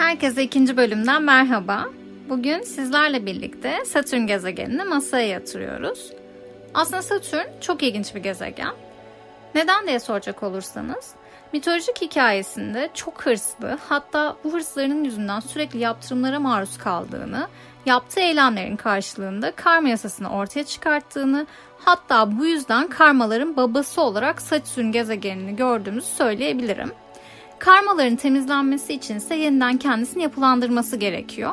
Herkese ikinci bölümden merhaba. Bugün sizlerle birlikte Satürn gezegenini masaya yatırıyoruz. Aslında Satürn çok ilginç bir gezegen. Neden diye soracak olursanız, mitolojik hikayesinde çok hırslı, hatta bu hırslarının yüzünden sürekli yaptırımlara maruz kaldığını, yaptığı eylemlerin karşılığında karma yasasını ortaya çıkarttığını, hatta bu yüzden karmaların babası olarak Satürn gezegenini gördüğümüzü söyleyebilirim. Karmaların temizlenmesi için ise yeniden kendisini yapılandırması gerekiyor.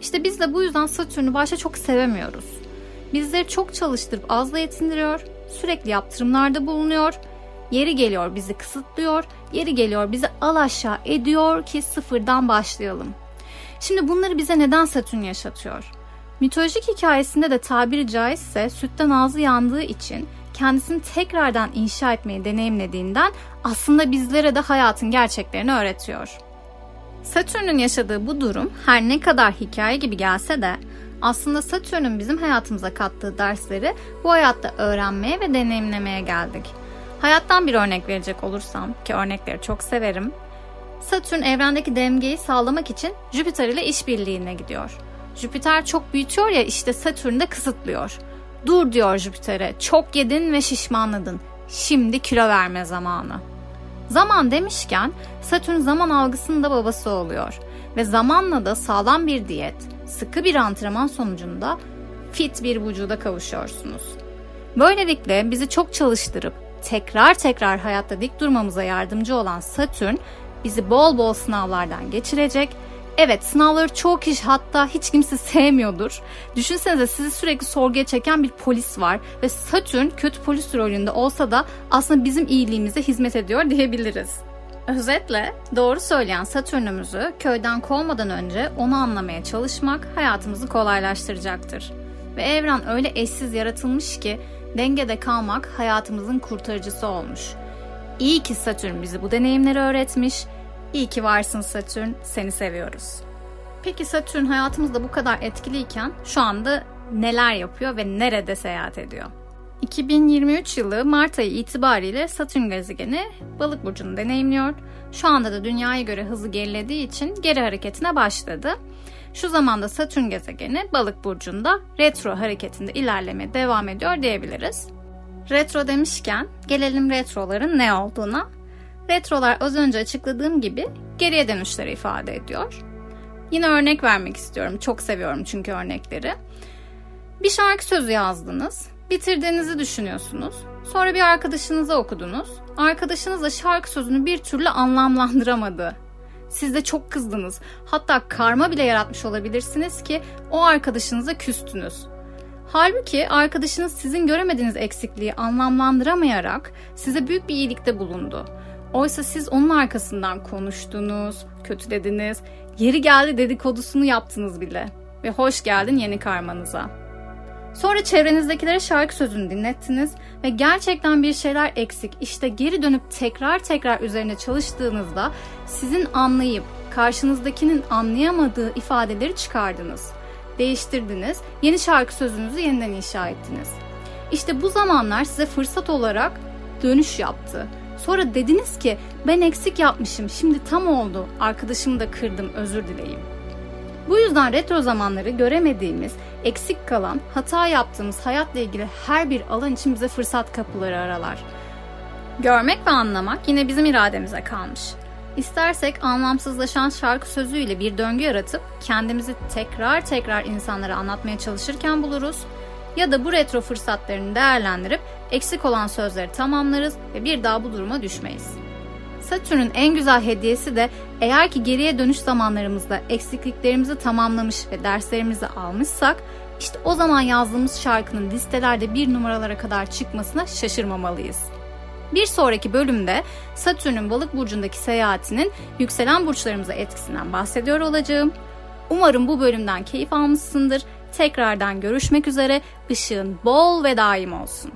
İşte biz de bu yüzden Satürn'ü başta çok sevemiyoruz. Bizleri çok çalıştırıp azla yetindiriyor, sürekli yaptırımlarda bulunuyor, yeri geliyor bizi kısıtlıyor, yeri geliyor bizi al aşağı ediyor ki sıfırdan başlayalım. Şimdi bunları bize neden Satürn yaşatıyor? Mitolojik hikayesinde de tabiri caizse sütten ağzı yandığı için kendisini tekrardan inşa etmeyi deneyimlediğinden aslında bizlere de hayatın gerçeklerini öğretiyor. Satürn'ün yaşadığı bu durum her ne kadar hikaye gibi gelse de aslında Satürn'ün bizim hayatımıza kattığı dersleri bu hayatta öğrenmeye ve deneyimlemeye geldik. Hayattan bir örnek verecek olursam ki örnekleri çok severim. Satürn evrendeki dengeyi sağlamak için Jüpiter ile işbirliğine gidiyor. Jüpiter çok büyütüyor ya işte Satürn de kısıtlıyor. Dur diyor Jüpiter'e çok yedin ve şişmanladın. Şimdi kilo verme zamanı. Zaman demişken Satürn zaman algısının da babası oluyor. Ve zamanla da sağlam bir diyet, sıkı bir antrenman sonucunda fit bir vücuda kavuşuyorsunuz. Böylelikle bizi çok çalıştırıp tekrar tekrar hayatta dik durmamıza yardımcı olan Satürn bizi bol bol sınavlardan geçirecek Evet sınavları çok kişi hatta hiç kimse sevmiyordur. Düşünsenize sizi sürekli sorguya çeken bir polis var ve Satürn kötü polis rolünde olsa da aslında bizim iyiliğimize hizmet ediyor diyebiliriz. Özetle doğru söyleyen Satürn'ümüzü köyden kovmadan önce onu anlamaya çalışmak hayatımızı kolaylaştıracaktır. Ve evren öyle eşsiz yaratılmış ki dengede kalmak hayatımızın kurtarıcısı olmuş. İyi ki Satürn bizi bu deneyimleri öğretmiş İyi ki varsın Satürn, seni seviyoruz. Peki Satürn hayatımızda bu kadar etkiliyken şu anda neler yapıyor ve nerede seyahat ediyor? 2023 yılı Mart ayı itibariyle Satürn gezegeni balık burcunu deneyimliyor. Şu anda da dünyaya göre hızı gerilediği için geri hareketine başladı. Şu zamanda Satürn gezegeni balık burcunda retro hareketinde ilerlemeye devam ediyor diyebiliriz. Retro demişken gelelim retroların ne olduğuna. Retrolar az önce açıkladığım gibi geriye dönüşleri ifade ediyor. Yine örnek vermek istiyorum. Çok seviyorum çünkü örnekleri. Bir şarkı sözü yazdınız. Bitirdiğinizi düşünüyorsunuz. Sonra bir arkadaşınıza okudunuz. Arkadaşınız da şarkı sözünü bir türlü anlamlandıramadı. Siz de çok kızdınız. Hatta karma bile yaratmış olabilirsiniz ki o arkadaşınıza küstünüz. Halbuki arkadaşınız sizin göremediğiniz eksikliği anlamlandıramayarak size büyük bir iyilikte bulundu. Oysa siz onun arkasından konuştunuz, kötü dediniz, yeri geldi dedikodusunu yaptınız bile. Ve hoş geldin yeni karmanıza. Sonra çevrenizdekilere şarkı sözünü dinlettiniz ve gerçekten bir şeyler eksik. İşte geri dönüp tekrar tekrar üzerine çalıştığınızda sizin anlayıp karşınızdakinin anlayamadığı ifadeleri çıkardınız. Değiştirdiniz, yeni şarkı sözünüzü yeniden inşa ettiniz. İşte bu zamanlar size fırsat olarak dönüş yaptı Sonra dediniz ki ben eksik yapmışım şimdi tam oldu arkadaşımı da kırdım özür dileyim. Bu yüzden retro zamanları göremediğimiz, eksik kalan, hata yaptığımız hayatla ilgili her bir alan için bize fırsat kapıları aralar. Görmek ve anlamak yine bizim irademize kalmış. İstersek anlamsızlaşan şarkı sözüyle bir döngü yaratıp kendimizi tekrar tekrar insanlara anlatmaya çalışırken buluruz ya da bu retro fırsatlarını değerlendirip eksik olan sözleri tamamlarız ve bir daha bu duruma düşmeyiz. Satürn'ün en güzel hediyesi de eğer ki geriye dönüş zamanlarımızda eksikliklerimizi tamamlamış ve derslerimizi almışsak işte o zaman yazdığımız şarkının listelerde bir numaralara kadar çıkmasına şaşırmamalıyız. Bir sonraki bölümde Satürn'ün balık burcundaki seyahatinin yükselen burçlarımıza etkisinden bahsediyor olacağım. Umarım bu bölümden keyif almışsındır Tekrardan görüşmek üzere. Işığın bol ve daim olsun.